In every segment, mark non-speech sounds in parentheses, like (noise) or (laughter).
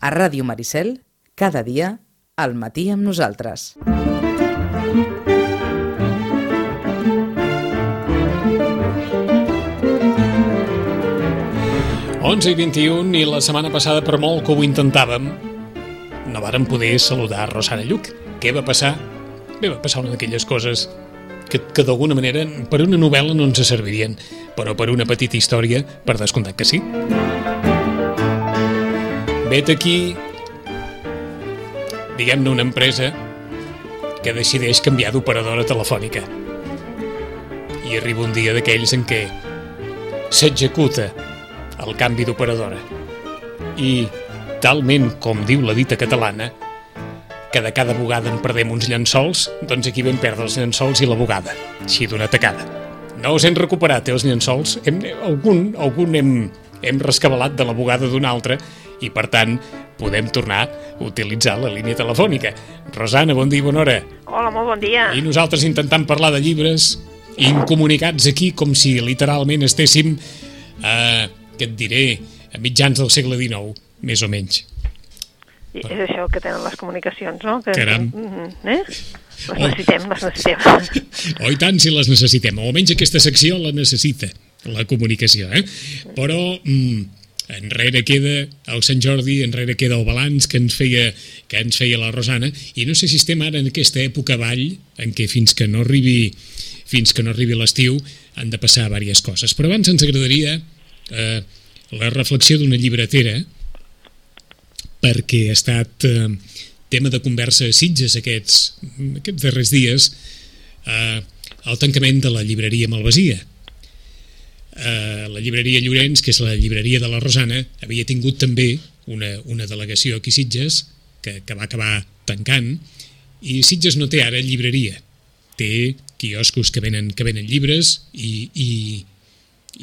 A Ràdio Maricel, cada dia, al matí amb nosaltres. 11 i 21 i la setmana passada, per molt que ho intentàvem, no vàrem poder saludar Rosana Lluc. Què va passar? Bé, va passar una d'aquelles coses que, que d'alguna manera per una novel·la no ens servirien, però per una petita història, per descomptat que sí. Vet aquí, diguem-ne, una empresa que decideix canviar d'operadora telefònica. I arriba un dia d'aquells en què s'executa el canvi d'operadora. I, talment com diu la dita catalana, que de cada bugada en perdem uns llençols, doncs aquí vam perdre els llençols i la bugada, així d'una tacada. No us hem recuperat, eh, els llençols. Hem, algun, algun hem, hem rescabalat de la bugada d'una altra i, per tant, podem tornar a utilitzar la línia telefònica. Rosana, bon dia i bona hora. Hola, molt bon dia. I nosaltres intentant parlar de llibres, incomunicats aquí com si literalment estéssim eh, que et diré, a mitjans del segle XIX, més o menys. I és això que tenen les comunicacions, no? Que, Caram. Eh? Les necessitem, les necessitem. (laughs) Oh, i tant, si les necessitem. O almenys aquesta secció la necessita, la comunicació, eh? Però mm, enrere queda el Sant Jordi, enrere queda el balanç que ens feia que ens feia la Rosana, i no sé si estem ara en aquesta època vall en què fins que no arribi fins que no arribi l'estiu han de passar diverses coses. Però abans ens agradaria eh, la reflexió d'una llibretera perquè ha estat eh, tema de conversa a Sitges aquests, aquests darrers dies eh, el tancament de la llibreria Malvasia. Eh, la llibreria Llorenç, que és la llibreria de la Rosana, havia tingut també una, una delegació aquí a Sitges que, que va acabar tancant i Sitges no té ara llibreria té quioscos que venen, que venen llibres i, i,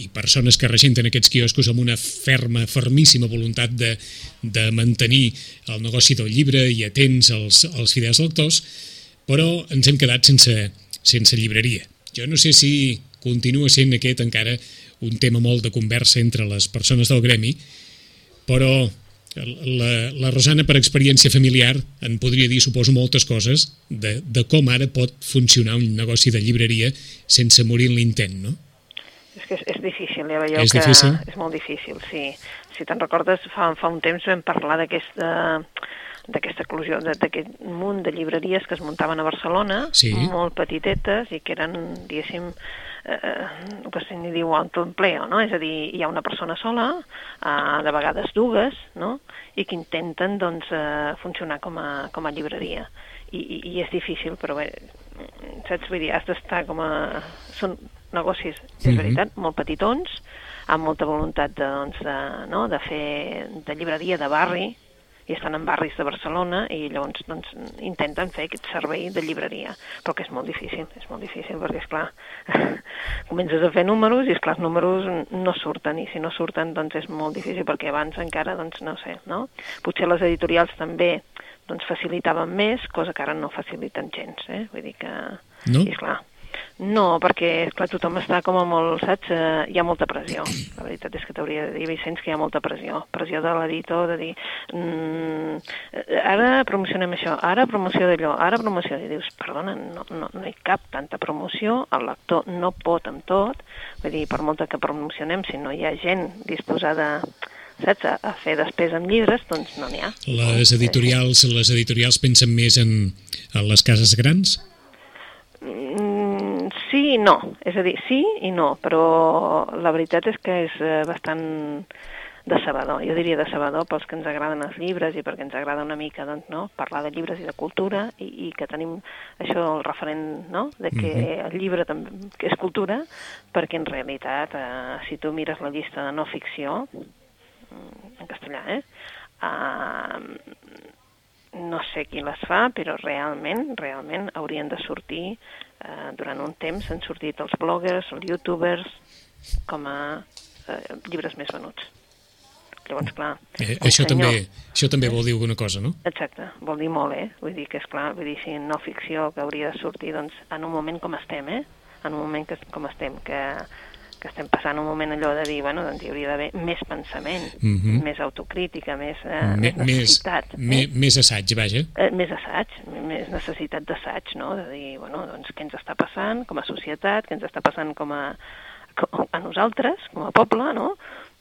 i persones que regenten aquests quioscos amb una ferma, fermíssima voluntat de, de mantenir el negoci del llibre i atents als, als fidels lectors, però ens hem quedat sense, sense llibreria. Jo no sé si continua sent aquest encara un tema molt de conversa entre les persones del gremi, però la, la Rosana, per experiència familiar, en podria dir, suposo, moltes coses de, de com ara pot funcionar un negoci de llibreria sense morir en l'intent, no? És que és, és difícil, ja veieu És que difícil? és molt difícil, sí. Si te'n recordes, fa, fa un temps vam parlar d'aquesta d'aquesta eclosió, d'aquest munt de llibreries que es muntaven a Barcelona, Sí. molt petitetes i que eren, diguéssim, eh, el que se n'hi diu autoempleo, no? És a dir, hi ha una persona sola, eh, de vegades dues, no? I que intenten, doncs, eh, funcionar com a, com a llibreria. I, i, I és difícil, però bé, saps? Vull dir, has d'estar com a... Són negocis, és veritat, molt petitons, amb molta voluntat de, doncs, de, no? de fer de llibreria de barri, i estan en barris de Barcelona i llavors doncs, intenten fer aquest servei de llibreria, però que és molt difícil, és molt difícil perquè, és clar (laughs) comences a fer números i, és clar els números no surten, i si no surten doncs és molt difícil perquè abans encara, doncs no sé, no? Potser les editorials també doncs facilitaven més, cosa que ara no faciliten gens, eh? Vull dir que... No? I, esclar, no, perquè, esclar, tothom està com a molt, saps? Eh, hi ha molta pressió. La veritat és que t'hauria de dir, Vicenç, que hi ha molta pressió. Pressió de l'editor, de dir, mm, eh, ara promocionem això, ara promoció d'allò, ara promoció... I dius, perdona, no, no, no hi cap tanta promoció, el lector no pot amb tot, vull dir, per molta que promocionem, si no hi ha gent disposada saps, a, a fer despesa amb llibres, doncs no n'hi ha. Les editorials, les editorials pensen més en, en les cases grans? Mm, sí i no, és a dir, sí i no, però la veritat és que és eh, bastant decebedor, jo diria decebedor pels que ens agraden els llibres i perquè ens agrada una mica doncs, no? parlar de llibres i de cultura i, i que tenim això el referent no? de que el llibre també que és cultura perquè en realitat eh, si tu mires la llista de no ficció mm, en castellà, eh? Uh, no sé qui les fa, però realment, realment haurien de sortir, eh, durant un temps han sortit els bloggers, els youtubers, com a eh, llibres més venuts. Llavors, clar... Eh, això, senyor- també, això també vol dir alguna cosa, no? Exacte, vol dir molt, eh? Vull dir que, és clar, vull dir, si no ficció que hauria de sortir, doncs, en un moment com estem, eh? En un moment que, com estem, que, que estem passant un moment allò de dir, bueno, doncs hi hauria d'haver més pensament, Mhm. més autocrítica, més, eh, més més, necessitat. me, eh? més assaig, vaja. Eh, més assaig, més necessitat d'assaig, no? De dir, bueno, doncs què ens està passant com a societat, què ens està passant com a, com a nosaltres, com a poble, no?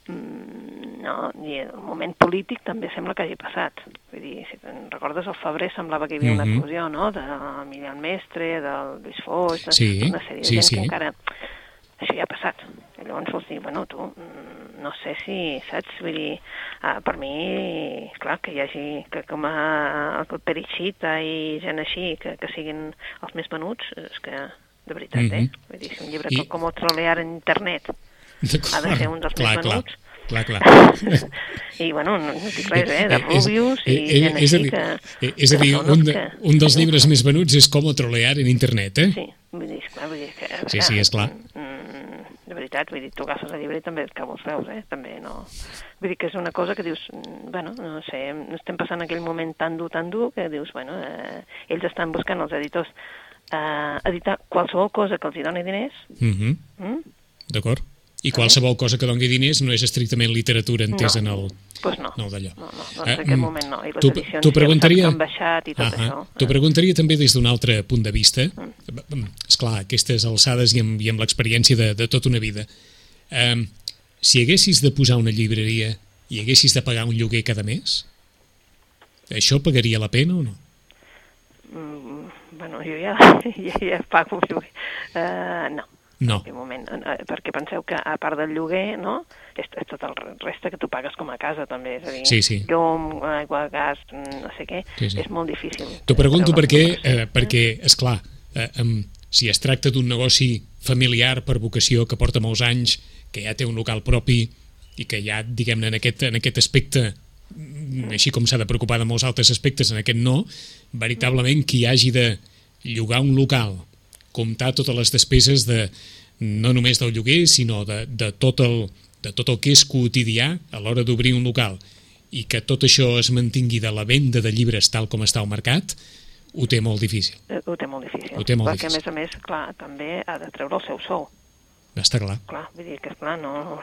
Mm, no, i el moment polític també sembla que hagi passat. Vull dir, si te'n recordes, al febrer semblava que hi havia una Mhm. eclosió, no?, de l'Emilian Mestre, del Lluís Foix, de Sí, una sèrie de sí, gent sí. que encara... Això ja ha passat. I llavors vols dir, bueno, tu, mm, no sé si, saps? Vull dir, uh, per mi, clar, que hi hagi, que com a el Perixita i gent així, que, que siguin els més venuts, és que, de veritat, eh? Mhm. Vull dir, si un llibre I- I... com el trolear en internet ha de ser un dels clar, més clar, venuts. Clar, clar. (laughs) I, bueno, no, no dic res, eh? De És- Rubius i és- gent és a dir, que... eh, És a dir, un, els de, un dels llibres més venuts és Com trolear en internet, eh? Sí, vull dir, esclar, vull dir que... Sí, sí, és clar. Mm, veritat, vull dir, tu agafes el llibre i també et cau els peus, eh? També no... Vull dir que és una cosa que dius, mm, bueno, no sé, estem passant aquell moment tan dur, tan dur, que dius, bueno, eh, ells estan buscant, els editors, eh, editar qualsevol cosa que els hi doni diners, Mhm, mm? D'acord. I qualsevol cosa que doni diners no és estrictament literatura entesa en el... pues no. No, d'allò. No, no, doncs Eh, en aquest mm, moment no. I les t'ho- edicions ja preguntaria- que han baixat i tot Ahà. això. T'ho preguntaria també des d'un altre punt de vista. Mm. Esclar, aquestes alçades i amb, i amb l'experiència de, de tota una vida. Um, si haguessis de posar una llibreria i haguessis de pagar un lloguer cada mes, això pagaria la pena o no? Mm, bueno, jo ja, (laughs) ja, ja pago lloguer. Uh, no, No. en moment, eh, perquè penseu que a part del lloguer, no?, és, és tot el resta que tu pagues com a casa també, és a dir, Sí, sí. llum, aigua, gas, no sé què, Sí, sí. és molt difícil. T'ho pregunto perquè, eh, perquè esclar, eh, um, si es tracta d'un negoci familiar per vocació que porta molts anys, que ja té un local propi i que ja, diguem-ne, en, aquest, en aquest aspecte mm, així com s'ha de preocupar de molts altres aspectes, en aquest no, veritablement qui hagi de llogar un local, comptar totes les despeses de, no només del lloguer, sinó de, de, tot el, de tot el que és quotidià a l'hora d'obrir un local i que tot això es mantingui de la venda de llibres tal com està al mercat, ho té molt difícil. Eh, Ho té molt difícil. Ho té molt perquè, difícil. a més a més, clar, també ha de treure el seu sou. Està clar. Clar, vull dir que, esclar, no...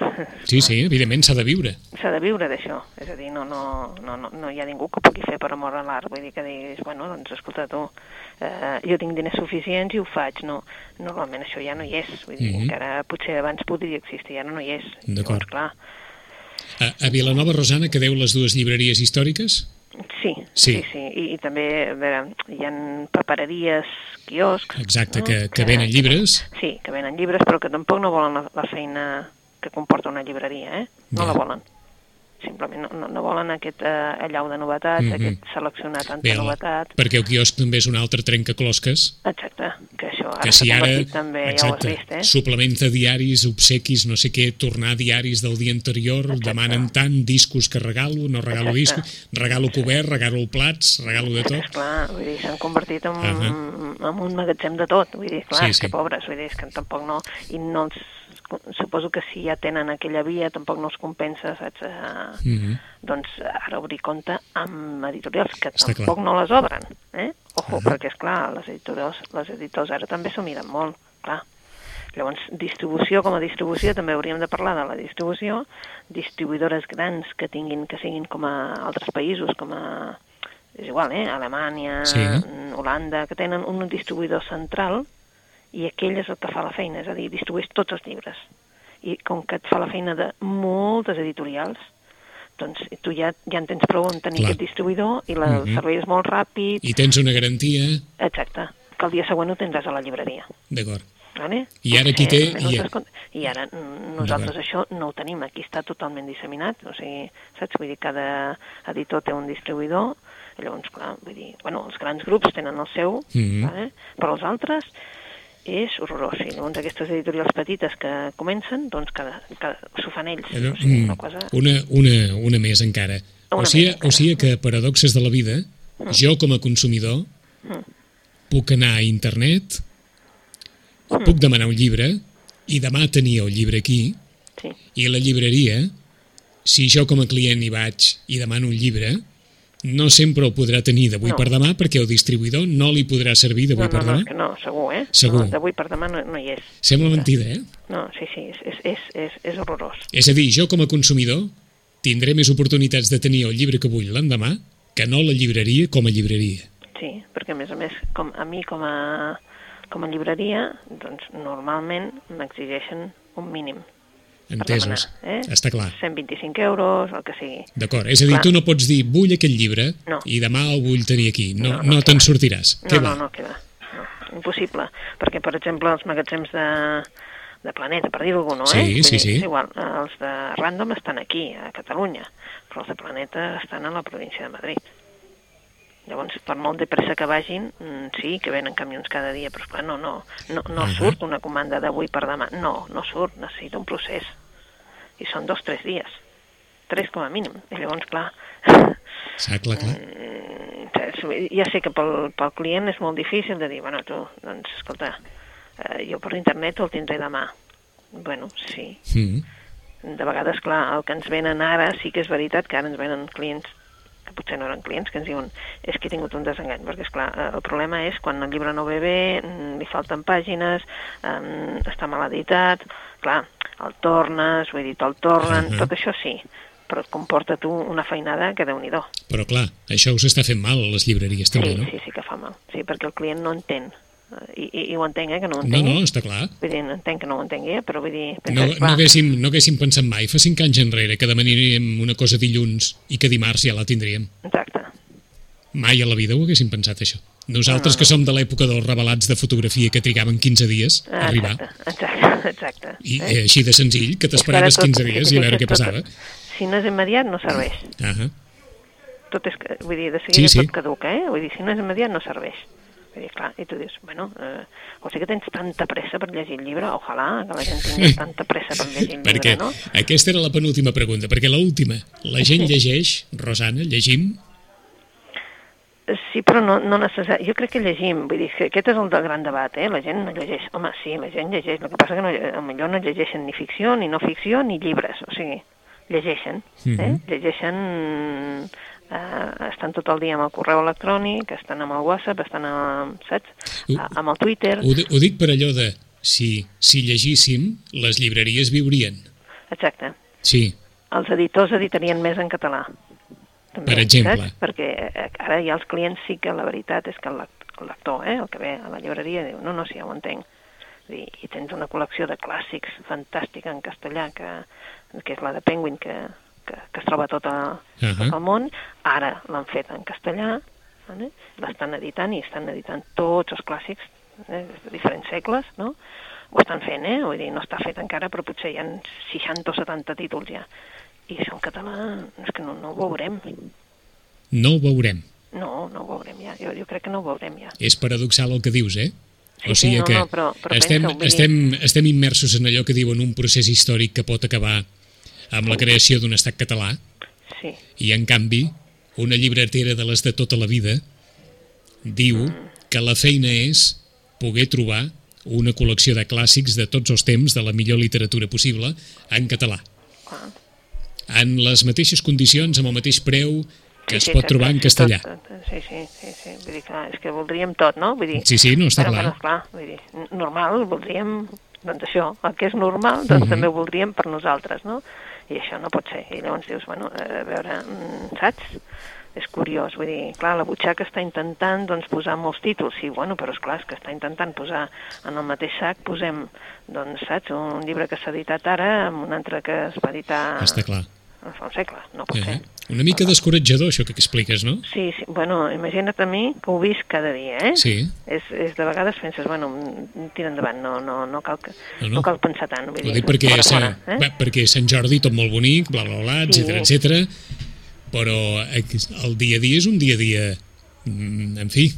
Sí, sí, evidentment s'ha de viure. s'ha de viure d'això, és a dir, no, no, no, no, no hi ha ningú que pugui fer per amor a l'art, vull dir que diguis, bueno, doncs escolta tu, eh, jo tinc diners suficients i ho faig, no, normalment això ja no hi és, vull dir, Mhm. encara potser abans podria existir, ara no hi és. D'acord. Clar, A, a Vilanova, Rosana, que deu les dues llibreries històriques? Sí, Sí. sí, sí, I, i també, a veure, hi ha papereries, quioscs... Exacte, no? que, que venen llibres. Sí, que venen llibres, però que tampoc no volen la, la feina que comporta una llibreria, eh? No Ja. la volen. Simplement no, no, no volen aquest eh, allau de novetats, Mhm. aquest seleccionar tanta Bé, novetat. perquè el quiosc també és un altre trencaclosques, Exacte, que això ara que si ara, també, ja ho has vist, eh? suplementa diaris, obsequis, no sé què, tornar diaris del dia anterior, Exacte. demanen tant, discos que regalo, no regalo Exacte. discos, regalo cobert, regalo plats, regalo de tot. Esclar, vull dir, s'han convertit en, Ahà. en un magatzem de tot, vull dir, clar, Sí, sí, que pobres, vull dir, que tampoc no, i no els, suposo que si ja tenen aquella via tampoc no els compensa, saps, eh, Mhm. doncs ara obrir compte amb editorials que Està tampoc clar. no les obren, eh? Ojo, Ahà. perquè és clar, les editorials, les editors ara també s'ho miren molt, clar. Llavors, distribució com a distribució, també hauríem de parlar de la distribució, distribuïdores grans que tinguin, que siguin com a altres països, com a, és igual, eh? Alemanya, Sí. Holanda, que tenen un distribuïdor central i aquell és el que fa la feina, és a dir, distribueix tots els llibres. I com que et fa la feina de moltes editorials, doncs tu ja, ja en tens prou en tenir Clar. aquest distribuïdor i la, Mhm. el servei és molt ràpid, I tens una garantia, exacte, que el dia següent ho tindràs a la llibreria. d'acord. Vale? I ara qui té- i- s'escon- I ara mm, nosaltres això no ho tenim, aquí està totalment disseminat, o sigui, saps? Vull dir, cada editor té un distribuïdor, llavors, clar, vull dir, bueno, els grans grups tenen el seu, Mhm. vale? però els altres és horrorós. I llavors aquestes editorials petites que comencen, doncs cada, cada, s'ho fan ells. Eh, O sigui, mm, una cosa... Una, una, una més encara. Una o, sigui, més encara. o sigui que, paradoxes de la vida, jo com a consumidor puc anar a internet, puc demanar un llibre i demà tenir el llibre aquí Sí, i a la llibreria, si jo com a client hi vaig i demano un llibre, no sempre ho podrà tenir d'avui No. per demà perquè el distribuïdor no li podrà servir d'avui No, per no, no, demà. és que no, segur, eh? Segur. No, D'avui per demà no, no hi és. Sembla mentida, eh? No, sí, sí, és, és, és, és horrorós. És a dir, jo com a consumidor tindré més oportunitats de tenir el llibre que vull l'endemà que no la llibreria com a llibreria. Sí, perquè a més a més, com, a mi com a, com a llibreria, doncs normalment m'exigeixen un mínim. Entesos? demanar, eh? Està clar. 125 euros, el que sigui. D'acord, és a dir, Clar. tu no pots dir vull aquest llibre No. i demà el vull tenir aquí. No, No, no, no, te'n sortiràs. No, Què no, va? no, què va. No, impossible. Perquè, per exemple, els magatzems de, de Planeta, per dir-ho algú, no, Sí, eh? Vull sí, dir, sí. És igual, els de Random estan aquí, a Catalunya, però els de Planeta estan a la província de Madrid. Llavors, per molt de pressa que vagin, mm, sí, que venen camions cada dia, però esclar, no, no, no, no Ahà. surt una comanda d'avui per demà. No, no surt, necessita un procés. I són dos, tres dies. Tres com a mínim. I llavors, clar, Està clar, clar. Mm, Ja sé que pel, pel client és molt difícil de dir, bueno, tu, doncs, escolta, eh, jo per internet el tindré demà. Bueno, sí. Mm. De vegades, clar, el que ens venen ara sí que és veritat que ara ens venen clients que potser no eren clients, que ens diuen és que he tingut un desengany, perquè, esclar, eh, el problema és quan el llibre no ve bé, mm, li falten pàgines, eh, està mal editat, clar, el tornes, vull dir, te'l tornen, Mhm. tot això sí, però et comporta tu una feinada que déu nhi Però clar, això us està fent mal a les llibreries també, sí, no? sí, sí que fa mal. Sí, perquè el client no entén. Eh, I, i, i ho entenc, eh, que no ho No, entengui. no, està clar. Vull dir, no entenc que no ho entengui, eh, però vull dir... No, no, haguéssim, no haguéssim pensat mai, fa cinc anys enrere, que demanaríem una cosa dilluns i que dimarts ja la tindríem. Exacte. Mai a la vida ho haguéssim pensat, això. Nosaltres No, no, que som de l'època dels revelats de fotografia que trigaven 15 dies a Ah, arribar, Exacte, (laughs) exacte, i eh, així de senzill, que t'esperaves tot- 15 dies sí, i a sí, veure què passava. Si no és immediat, no serveix. Ah Tot és, que- vull dir, de Sí, seguida sí. tot caduca, eh? Vull dir, si no és immediat, no serveix. Vull dir, clar, i tu dius, bueno, eh, o sigui que tens tanta pressa per llegir el llibre, ojalà que la gent tingui tanta pressa per llegir el llibre, perquè no? aquesta era la penúltima pregunta, perquè l'última, la gent (laughs) llegeix, Rosana, llegim, Sí, però no, no necessari... Jo crec que llegim, vull dir, que aquest és el del gran debat, eh? La gent no llegeix. Home, sí, la gent llegeix. El que passa que no, millor no llegeixen ni ficció, ni no ficció, ni llibres. O sigui, llegeixen, eh? Mhm. Llegeixen... Eh, estan tot el dia amb el correu electrònic, estan amb el WhatsApp, estan amb, saps? Ho- A- Amb el Twitter, ho, ho dic per allò de si, si llegíssim, les llibreries viurien. exacte. Sí, Els editors editarien més en català. També, Per exemple. Saps? Perquè eh, ara ja els clients sí que la veritat és que el lector, eh, el que ve a la llibreria, diu, no, no, sí, ja ho entenc. I, I tens una col·lecció de clàssics fantàstica en castellà, que, que és la de Penguin, que, que, que es troba a tot, a, Ahà. tot el món. Ara l'han fet en castellà, vale? l'estan editant i estan editant tots els clàssics eh, de diferents segles, no? Ho estan fent, eh? Vull dir, no està fet encara, però potser hi ha 60 o 70 títols ja. I això en català és que no, no ho veurem. no ho veurem. No, no ho veurem ja. Jo, jo crec que no ho veurem ja. És paradoxal el que dius, eh? Sí, o sigui sí, no, que no, però- però estem, estem, estem immersos en allò que diuen un procés històric que pot acabar amb la creació d'un estat català Sí, i en canvi una llibretera de les de tota la vida diu que la feina és poder trobar una col·lecció de clàssics de tots els temps de la millor literatura possible en català clar. en les mateixes condicions, amb el mateix preu que Sí, es sí, pot exacte, trobar en sí, castellà. Tot, tot, sí, sí, sí, sí. Vull dir, clar, és que voldríem tot, no? Vull dir, Sí, sí, no, està però, clar. Però, clar, vull dir, normal, voldríem, doncs això, el que és normal, doncs Mhm. també ho voldríem per nosaltres, no? I això no pot ser. I llavors dius, bueno, eh, a veure, mm, saps? És curiós, vull dir, clar, la butxaca està intentant doncs, posar molts títols, sí, bueno, però és clar, és que està intentant posar en el mateix sac, posem, doncs, saps, un llibre que s'ha editat ara amb un altre que es va editar Està clar. Fa un segle, no pot Eh? ser. Una mica descoratjador, això que expliques, no? Sí, sí, bueno, imagina't a mi que ho visc cada dia, eh? Sí. És, és de vegades penses, bueno, tira endavant, no, no, no, cal, que, No, no, no. cal pensar tant. Vull Ho dir, dic perquè, fora, sa, fora, eh? va, perquè Sant Jordi tot molt bonic, bla, bla, bla, Sí. etc etc. però el dia a dia és un dia a dia, mm, en fi,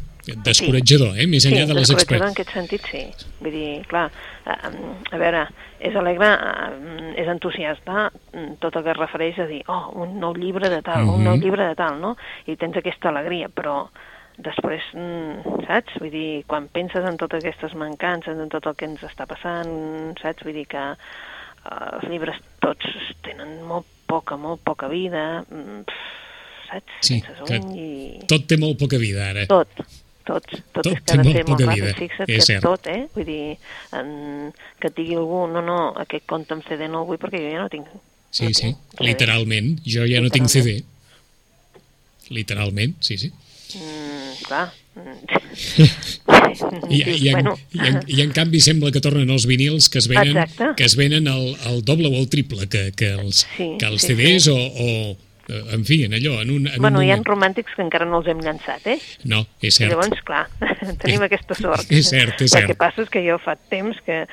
descoratjador, eh? més Sí, enllà de les descoratjador experiències. en aquest sentit, sí. Vull dir, clar, eh, a veure, és alegre, eh, és entusiasta mm, tot el que es refereix a dir, oh, un nou llibre de tal, un nou Mhm. llibre de tal, no? I tens aquesta alegria, però després, mm, saps? Vull dir, quan penses en totes aquestes mancances, en tot el que ens està passant, saps? Vull dir que eh, els llibres tots tenen molt poca, molt poca vida, mm, pff, saps? Sí, Penses, que "Ui, i... Tot té molt poca vida, ara. Tot, tot, tot, Tot és que ha de ser molt vida, ràpid, fixa't és que cert. tot, eh? Vull dir, en, que et digui algú, no, no, aquest compte amb CD no el vull perquè jo ja no tinc... Sí, no sí, tinc CD. literalment. Jo ja no tinc CD. Literalment. Literalment, sí, sí. Mm, clar. (laughs) I, (laughs) i, en, bueno, i, en, I en canvi sembla que tornen els vinils que es venen, Exacte. que es venen el, el doble o el triple que, que els, Sí, que els sí, CDs sí. o, o eh, en fi, en allò, en un, en bueno, un hi ha moment. romàntics que encara no els hem llançat, eh? No, és I cert. llavors, clar, (laughs) tenim aquesta sort. És cert, és El cert. que passa és que jo fa temps que...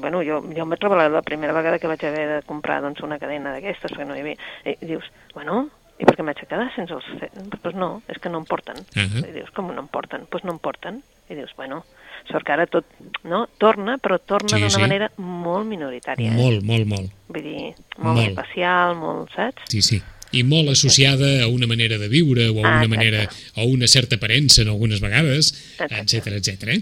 Bueno, jo, jo em vaig revelar la primera vegada que vaig haver de comprar doncs, una cadena d'aquestes, perquè no hi havia... I dius, bueno, i per què m'haig de quedar sense els... Doncs pues no, és que no em porten. Ahà. I dius, com no em porten? Doncs pues no em porten. I dius, bueno, sort que ara tot no, torna, però torna Sí, d'una sí. manera molt minoritària. Eh? Molt, molt, molt. Vull dir, molt, Molt. especial, molt, saps? Sí, sí. I molt associada a una manera de viure o a Ah, una manera o una certa aparença en algunes vegades, etc etc. Eh?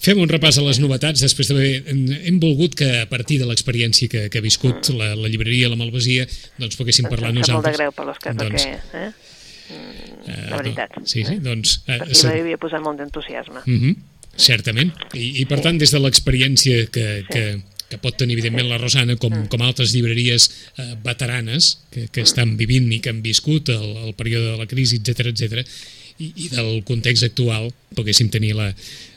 Fem un repàs a les novetats després d'haver hem volgut que a partir de l'experiència que, que ha viscut la, la llibreria La Malvasia doncs poguéssim parlar Em sap molt de nosaltres. greu per l'Òscar, Doncs, perquè... Eh? Mm, eh, la veritat. no, sí, sí, doncs... Eh, Aquí se- hi havia posat molt d'entusiasme. Mm -hmm, certament. I, I per tant, des de l'experiència que, que, que pot tenir, evidentment, la Rosana, com, Mm. com altres llibreries eh, veteranes que, que estan vivint i que han viscut el, el període de la crisi, etc etc i, i del context actual, poguéssim tenir la,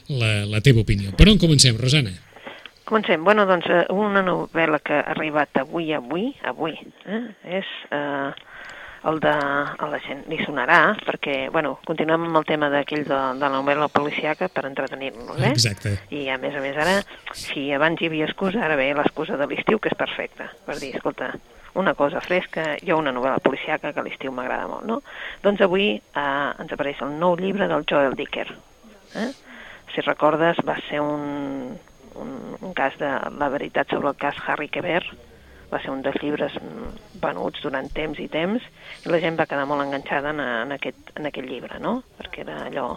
la, la teva opinió. Per on comencem, Rosana? Comencem. Bueno, doncs, eh, una novel·la que ha arribat avui, avui, avui, eh? és eh, el de... A la gent li sonarà, perquè, bueno, continuem amb el tema d'aquell de, de la novel·la policiaca per entretenir-nos, eh? Exacte. I a més a més ara, si abans hi havia excusa, ara ve l'excusa de l'estiu, que és perfecta, per dir, escolta, una cosa fresca, hi ha una novel·la policiaca que a l'estiu m'agrada molt, no? Doncs avui eh, ens apareix el nou llibre del Joel Dicker. Eh? Si recordes, va ser un, un, un cas de la veritat sobre el cas Harry Quebert, va ser un dels llibres mm, venuts durant temps i temps i la gent va quedar molt enganxada en, en, aquest, en aquest llibre, no? Perquè era allò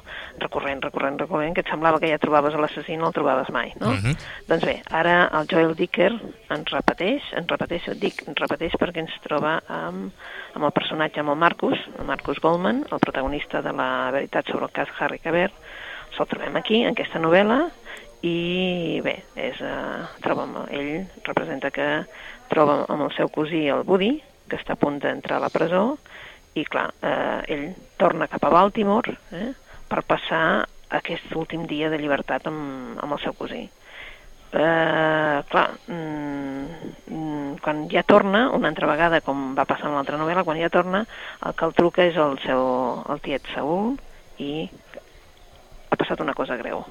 recurrent, recurrent, recurrent, que et semblava que ja trobaves l'assassí i no el trobaves mai, no? Uh -huh. Doncs bé, ara el Joel Dicker ens repeteix, ens repeteix, dic, ens repeteix perquè ens troba amb, amb el personatge, amb el Marcus, el Marcus Goldman, el protagonista de la veritat sobre el cas Harry Quebert, se'l trobem aquí, en aquesta novel·la, i bé, és, eh, troba amb, ell representa que troba amb el seu cosí, el Woody, que està a punt d'entrar a la presó, i clar, eh, ell torna cap a Baltimore eh, per passar aquest últim dia de llibertat amb, amb el seu cosí. Eh, clar, mm, mm, quan ja torna, una altra vegada, com va passar en l'altra novel·la, quan ja torna, el que el truca és el seu el tiet Saúl i ha passat una cosa greu.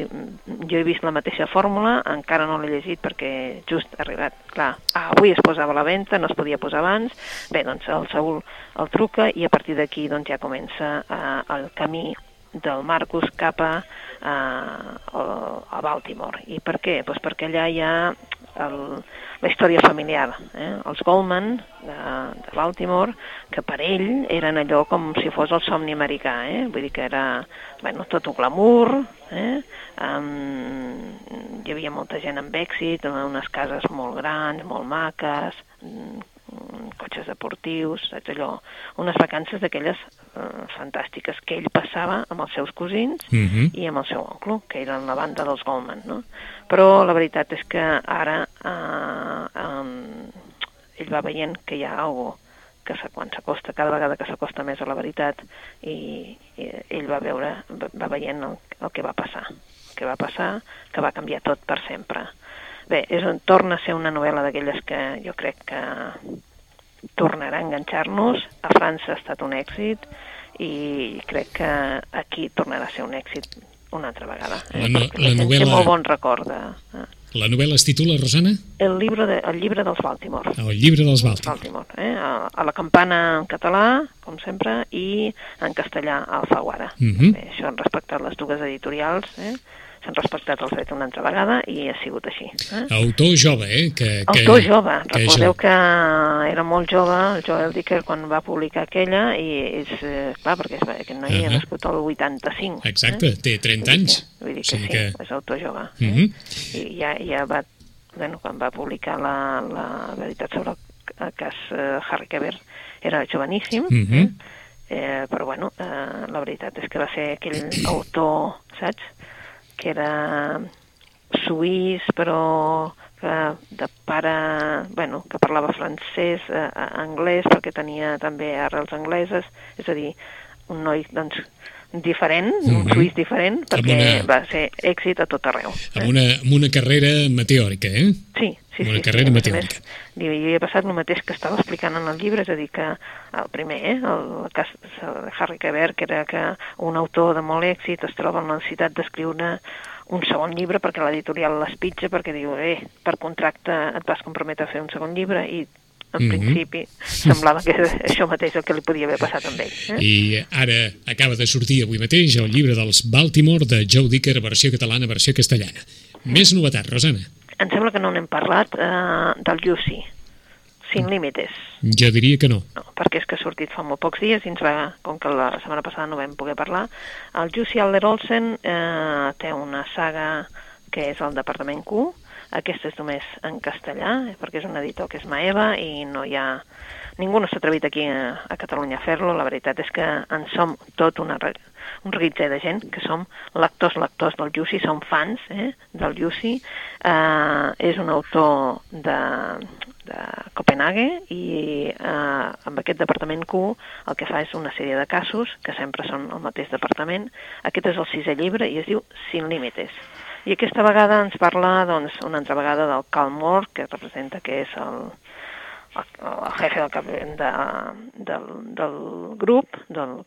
Sí, mm, jo he vist la mateixa fórmula, encara no l'he llegit perquè just ha arribat, clar, avui es posava a la venda, no es podia posar abans, bé, doncs el Saúl el truca i a partir d'aquí doncs ja comença eh, el camí del Marcus cap a, eh, a Baltimore. I per què? Pues perquè allà hi ha el, la història familiar. Eh? Els Goldman de, de Baltimore, que per ell eren allò com si fos el somni americà. Eh? Vull dir que era bueno, tot un glamour, eh? um, hi havia molta gent amb èxit, unes cases molt grans, molt maques, cotxes deportius, saps allò, unes vacances d'aquelles eh, fantàstiques que ell passava amb els seus cosins Uh -huh. i amb el seu oncle, que eren la banda dels Goldman, no? Però la veritat és que ara eh, um, ell va veient que hi ha algo que quan s'acosta, cada vegada que s'acosta més a la veritat, i, i ell va veure, va, va veient el, el que va passar, el que va passar, que va canviar tot per sempre. Bé, és, un- torna a ser una novel·la d'aquelles que jo crec que tornarà a enganxar-nos. A França ha estat un èxit i crec que aquí tornarà a ser un èxit una altra vegada. La no- la gent té novel·la- molt bon record de... eh, La novel·la es titula, Rosana? El llibre, de, el llibre dels Baltimore. El llibre dels Baltimore. Baltimore, eh? a, a la campana en català, com sempre, i en castellà a Alfaguara. Mhm. Bé, això han respectat les dues editorials, eh? S'han respectat els drets una altra vegada i ha sigut així. Eh? Autor jove, eh? Que, que, Autor jove, que recordeu que era molt jove el Joel Dicker quan va publicar aquella i és, eh, clar, perquè és, aquest noi uh. -huh. ha nascut el 85. Exacte, eh? té 30 anys. Vull dir que sigui sí, que- és autor jove. eh? Mhm. I ja, ja va, bueno, quan va publicar la, la veritat sobre el cas eh, Harry Quebert era joveníssim, Mhm. eh? eh, però bueno, eh, la veritat és que va ser aquell autor, saps?, que era suís, però que de pare, bueno, que parlava francès, eh, anglès, perquè tenia també arrels angleses, és a dir, un noi, doncs, diferent, mm -hmm. un suís diferent, perquè una... va ser èxit a tot arreu. Amb, una, amb una carrera meteòrica, eh? Sí, sí, una sí. carrera sí. meteòrica. Més, li havia passat el mateix que estava explicant en el llibre, és a dir, que el primer, eh, el cas de Harry Quebert, que era que un autor de molt èxit es troba en la necessitat d'escriure un segon llibre perquè l'editorial l'espitja perquè diu, eh, per contracte et vas comprometre a fer un segon llibre i en mm -hmm. principi semblava que (laughs) això mateix el que li podia haver passat amb ell. Eh? I ara acaba de sortir avui mateix el llibre dels Baltimore de Joe Dicker, versió catalana, versió castellana. Més novetat, Rosana. Em sembla que no n'hem parlat eh, del Jussi, Sin Límites. Jo diria que no. No, perquè és que ha sortit fa molt pocs dies i ens va, com que la setmana passada no vam poder parlar. El Jussi Alder Olsen eh, té una saga que és el Departament Q, aquesta és només en castellà, perquè és un editor que és Maeva i no hi ha... Ningú no s'ha atrevit aquí a, a Catalunya a fer-lo. La veritat és que en som tot una, un reguitzell de gent que som lectors, lectors del Jussi, som fans eh, del Jussi. Eh, és un autor de, de Copenhague i eh, amb aquest departament Q el que fa és una sèrie de casos que sempre són el mateix departament. Aquest és el sisè llibre i es diu Sin Límites. I aquesta vegada ens parla, doncs, una altra vegada del Cal Moore, que representa que és el, el, jefe del, cap, de, del, del grup, del,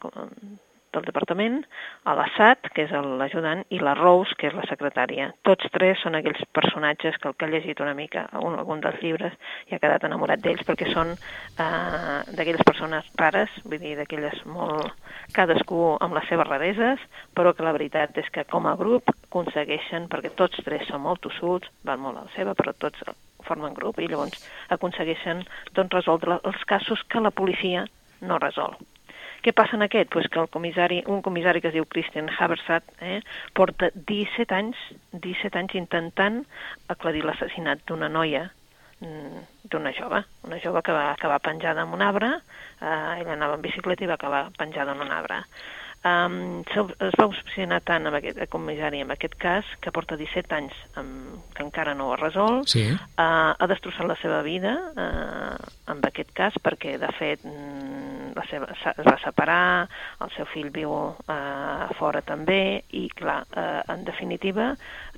del departament, a l'Assad, que és l'ajudant, i la Rose, que és la secretària. Tots tres són aquells personatges que el que ha llegit una mica un, algun dels llibres i ha quedat enamorat d'ells perquè són eh, d'aquelles persones rares, vull dir, d'aquelles molt... cadascú amb les seves rareses, però que la veritat és que com a grup aconsegueixen, perquè tots tres són molt tossuts, van molt a la seva, però tots formen grup i llavors aconsegueixen doncs, resoldre els casos que la policia no resol. Què passa en aquest? Pues que el comissari, un comissari que es diu Christian Habersat eh, porta 17 anys, 17 anys intentant aclarir l'assassinat d'una noia mm, d'una jove, una jove que va acabar penjada en un arbre, eh, ella anava en bicicleta i va acabar penjada en un arbre. Um, es va obsessionar tant amb aquest comissari en aquest cas que porta 17 anys um, que encara no ho ha resolt sí. uh, ha destrossat la seva vida uh, amb aquest cas perquè de fet mm, la seva, es va separar el seu fill viu uh, fora també i clar, uh, en definitiva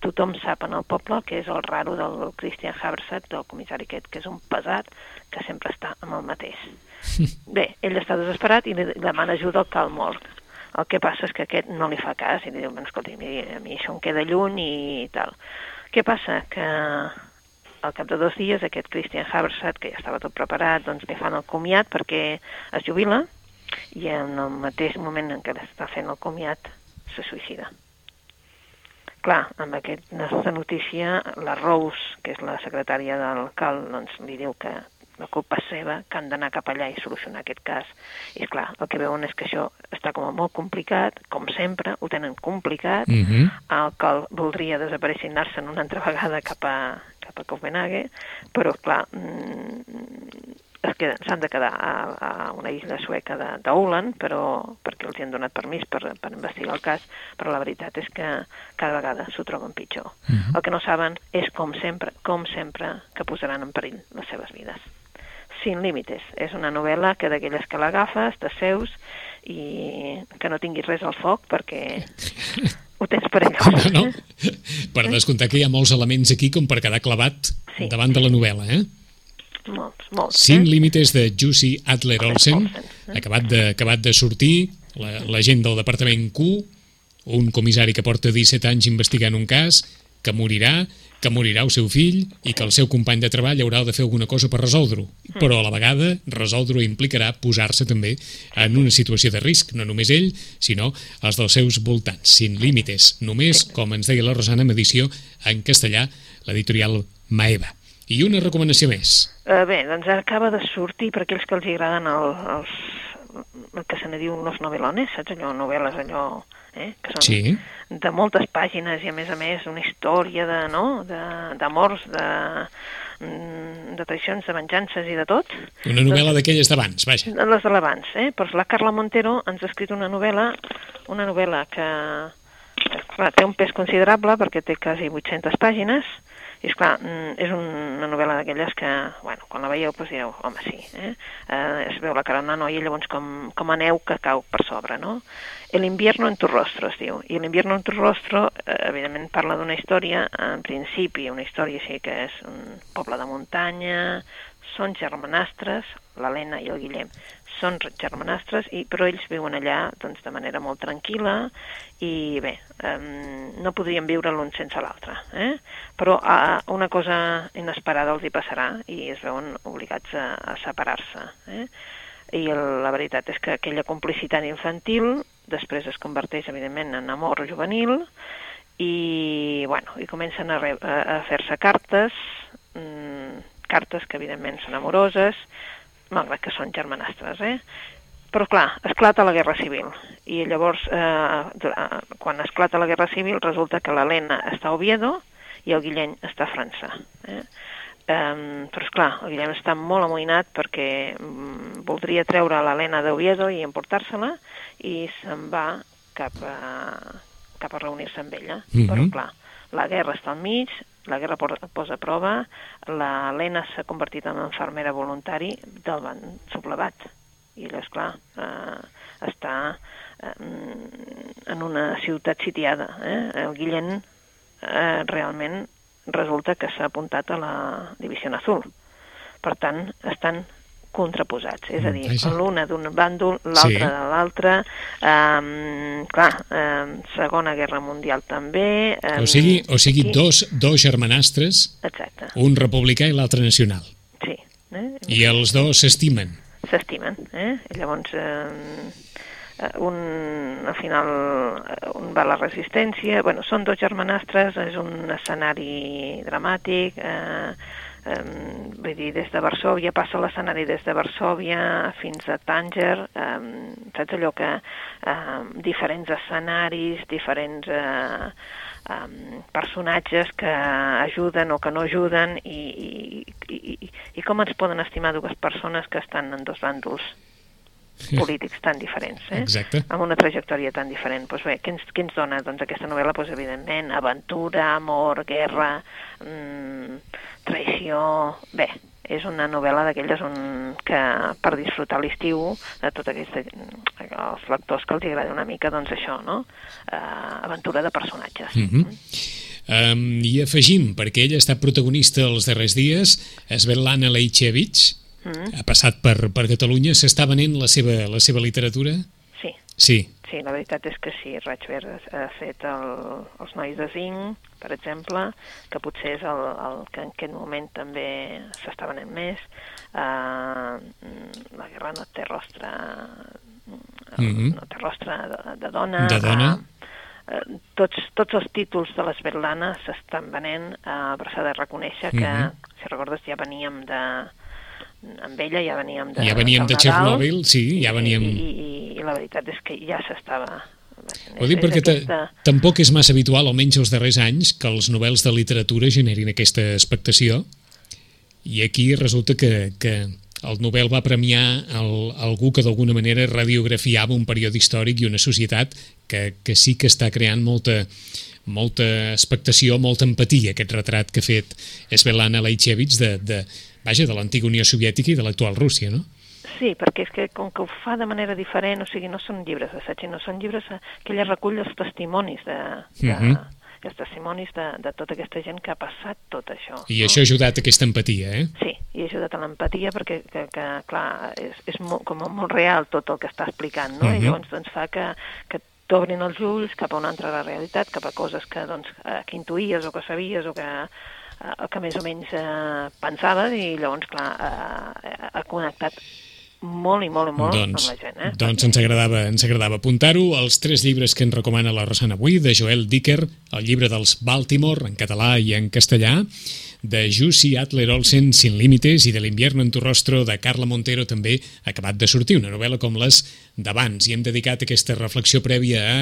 tothom sap en el poble que és el raro del Christian Habersat del comissari aquest que és un pesat que sempre està amb el mateix (laughs) bé, ell està desesperat i li demana ajuda al Cal Mort el que passa és que aquest no li fa cas i li diu, bueno, mi, a mi això em queda lluny i tal. Què passa? Que al cap de dos dies aquest Christian Habersat, que ja estava tot preparat, doncs li fan el comiat perquè es jubila i en el mateix moment en què està fent el comiat se suïcida. Clar, amb aquesta notícia, la Rose, que és la secretària del CAL, doncs li diu que la culpa seva, que han d'anar cap allà i solucionar aquest cas. I clar, el que veuen és que això està com a molt complicat, com sempre, ho tenen complicat, Mm -hmm. el que voldria desaparèixer i anar-se'n una altra vegada cap a, cap a Copenhague, però clar, s'han de quedar a, a una isla sueca d'Ouland, però perquè els hi han donat permís per, per investigar el cas, però la veritat és que cada vegada s'ho troben pitjor. Mm -hmm. El que no saben és, com sempre, com sempre, que posaran en perill les seves vides. Sin límites. És una novel·la que d'aquelles que l'agafes, t'asseus i que no tinguis res al foc perquè (laughs) ho tens perillós. No, no. (laughs) Per descomptar que hi ha molts elements aquí com per quedar clavat Sí. davant de la novel·la, eh? Molts, molts. Sin eh? límites de Jussi Adler Olsen, Olsen, eh? acabat de, acabat de sortir, la, la gent del departament Q, un comissari que porta 17 anys investigant un cas, que morirà, que morirà el seu fill i que el seu company de treball haurà de fer alguna cosa per resoldre-ho. Però a la vegada, resoldre-ho implicarà posar-se també en una situació de risc, no només ell, sinó els dels seus voltants, sin límites. Només, com ens deia la Rosana, en edició en castellà, l'editorial Maeva. I una recomanació més. Uh, bé, doncs acaba de sortir, per aquells que els agraden el, els, el que se ne diu unos novelones, saps allò, novel·les allò, eh? que són Sí. de moltes pàgines i a més a més una història de, no? de- d'amors, de, mm, de traicions, de venjances i de tot. Una novel·la d'aquelles d'abans, vaja. De les de l'abans, eh? Però la Carla Montero ens ha escrit una novel·la, una novel·la que, que clar, té un pes considerable perquè té quasi 800 pàgines, i esclar, mm, és una novel·la d'aquelles que, bueno, quan la veieu doncs direu, home, sí, eh? eh es veu la cara d'una noia i llavors com, com a neu que cau per sobre, no? El invierno en tu rostro, es diu. I l'invierno en tu rostro, eh, evidentment, parla d'una història, en principi, una història així que és un poble de muntanya, són germanastres, l'Helena i el Guillem són germanastres, i, però ells viuen allà doncs, de manera molt tranquil·la i bé, um, no podrien viure l'un sense l'altre. Eh? Però uh, una cosa inesperada els hi passarà i es veuen obligats a, a separar-se. Eh? I el, la veritat és que aquella complicitat infantil després es converteix, evidentment, en amor juvenil i, bueno, i comencen a, a fer-se cartes, mm, cartes que, evidentment, són amoroses, malgrat que són germanastres, eh? Però, clar, esclata la Guerra Civil. I llavors, eh, dura- quan esclata la Guerra Civil, resulta que l'Helena està a Oviedo i el Guillem està a França. Eh? Um, però, esclar, el Guillem està molt amoïnat perquè um, voldria treure l'Helena d'Oviedo i emportar-se-la i se'n va cap a, cap a reunir-se amb ella. Mhm. Però, clar, la guerra està al mig, la guerra posa a prova, l'Helena s'ha convertit en infermera voluntari del van sublevat. I llavors, clar, eh, està eh, en una ciutat sitiada. Eh? El Guillem eh, realment resulta que s'ha apuntat a la Divisió Azul. Per tant, estan contraposats, és a dir, Vaja. l'una d'un bàndol, l'altre Sí. de l'altre, um, clar, um, Segona Guerra Mundial també... Um, O sigui, o sigui aquí- dos, dos germanastres, Exacte, un republicà i l'altre nacional. sí. Eh? I els dos s'estimen. s'estimen, eh? Llavors eh, eh, un, al final un va a la resistència, bueno, són dos germanastres, és un escenari dramàtic, eh, eh, vull dir, des de Varsovia, passa l'escenari des de Varsovia fins a Tànger, eh, saps allò que eh, diferents escenaris, diferents eh, um, personatges que ajuden o que no ajuden i, i, i, i com ens poden estimar dues persones que estan en dos bàndols (laughs) polítics tan diferents, eh? Exacte. amb una trajectòria tan diferent. Doncs bé, què ens, què ens dona doncs, aquesta novel·la? Doncs, evidentment, aventura, amor, guerra, mmm, traïció... Bé, és una novel·la d'aquelles on, que per disfrutar l'estiu de tot aquest, els lectors que els agrada una mica, doncs això, no? Uh, aventura de personatges. Mm -hmm. um, I afegim, perquè ella ha estat protagonista els darrers dies, Svetlana Leichevich, Mm. ha passat per, per Catalunya, s'està venent la seva, la seva literatura? Sí, Sí. sí, la veritat és que sí. Ratchberg ha fet el, els Nois de Zinc, per exemple, que potser és el, el que en aquest moment també s'està venent més. Uh, la guerra no té rostre, Mhm. no té rostre de, de dona. De dona. Uh, tots, tots els títols de l'Esberlana s'estan venent, uh, però s'ha de reconèixer que, Mhm. si recordes, ja veníem de... Amb ella ja veníem de... Ja veníem de Nadal, Txernòbil, sí, ja veníem... i, i, i la veritat és que ja s'estava... Ho dic perquè ta- tampoc és massa habitual, almenys els darrers anys, que els novels de literatura generin aquesta expectació. I aquí resulta que, que el Nobel va premiar el, algú que d'alguna manera radiografiava un període històric i una societat que, que sí que està creant molta, molta expectació, molta empatia, aquest retrat que ha fet Svetlana Leichevich de, de, vaja, de l'antiga Unió Soviètica i de l'actual Rússia, no? Sí, perquè és que com que ho fa de manera diferent, o sigui, no són llibres d'assaig, sinó són llibres eh, que ella recull els testimonis de, de, Mhm. els testimonis de, de tota aquesta gent que ha passat tot això. I no? això ha ajudat a aquesta empatia, eh? Sí, i ha ajudat a l'empatia perquè, que, que, clar, és, és molt, com molt real tot el que està explicant, no? Mhm. I llavors doncs, fa que, que t'obrin els ulls cap a una altra realitat, cap a coses que, doncs, eh, que intuïes o que sabies o que, eh, que més o menys eh, pensaves i llavors, clar, eh, ha connectat molt i molt i molt doncs, amb la gent. Eh? Doncs ens agradava, ens agradava apuntar-ho. Els tres llibres que ens recomana la Rosana avui, de Joel Dicker, el llibre dels Baltimore, en català i en castellà, de Jussi Adler Olsen, Sin límites, i de l'Invierno en tu rostro, de Carla Montero, també acabat de sortir, una novel·la com les d'abans. I hem dedicat aquesta reflexió prèvia a,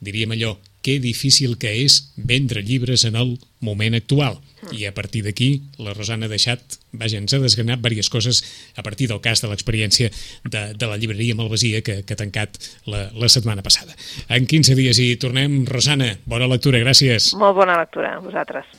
diríem allò, que difícil que és vendre llibres en el moment actual. I a partir d'aquí, la Rosana ha deixat, vaja, ens ha desgranat diverses coses a partir del cas de l'experiència de, de la llibreria Malvasia que, que ha tancat la, la setmana passada. En 15 dies hi tornem. Rosana, bona lectura, gràcies. Molt bona lectura, vosaltres.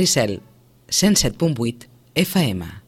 Maricel, 107.8 FM.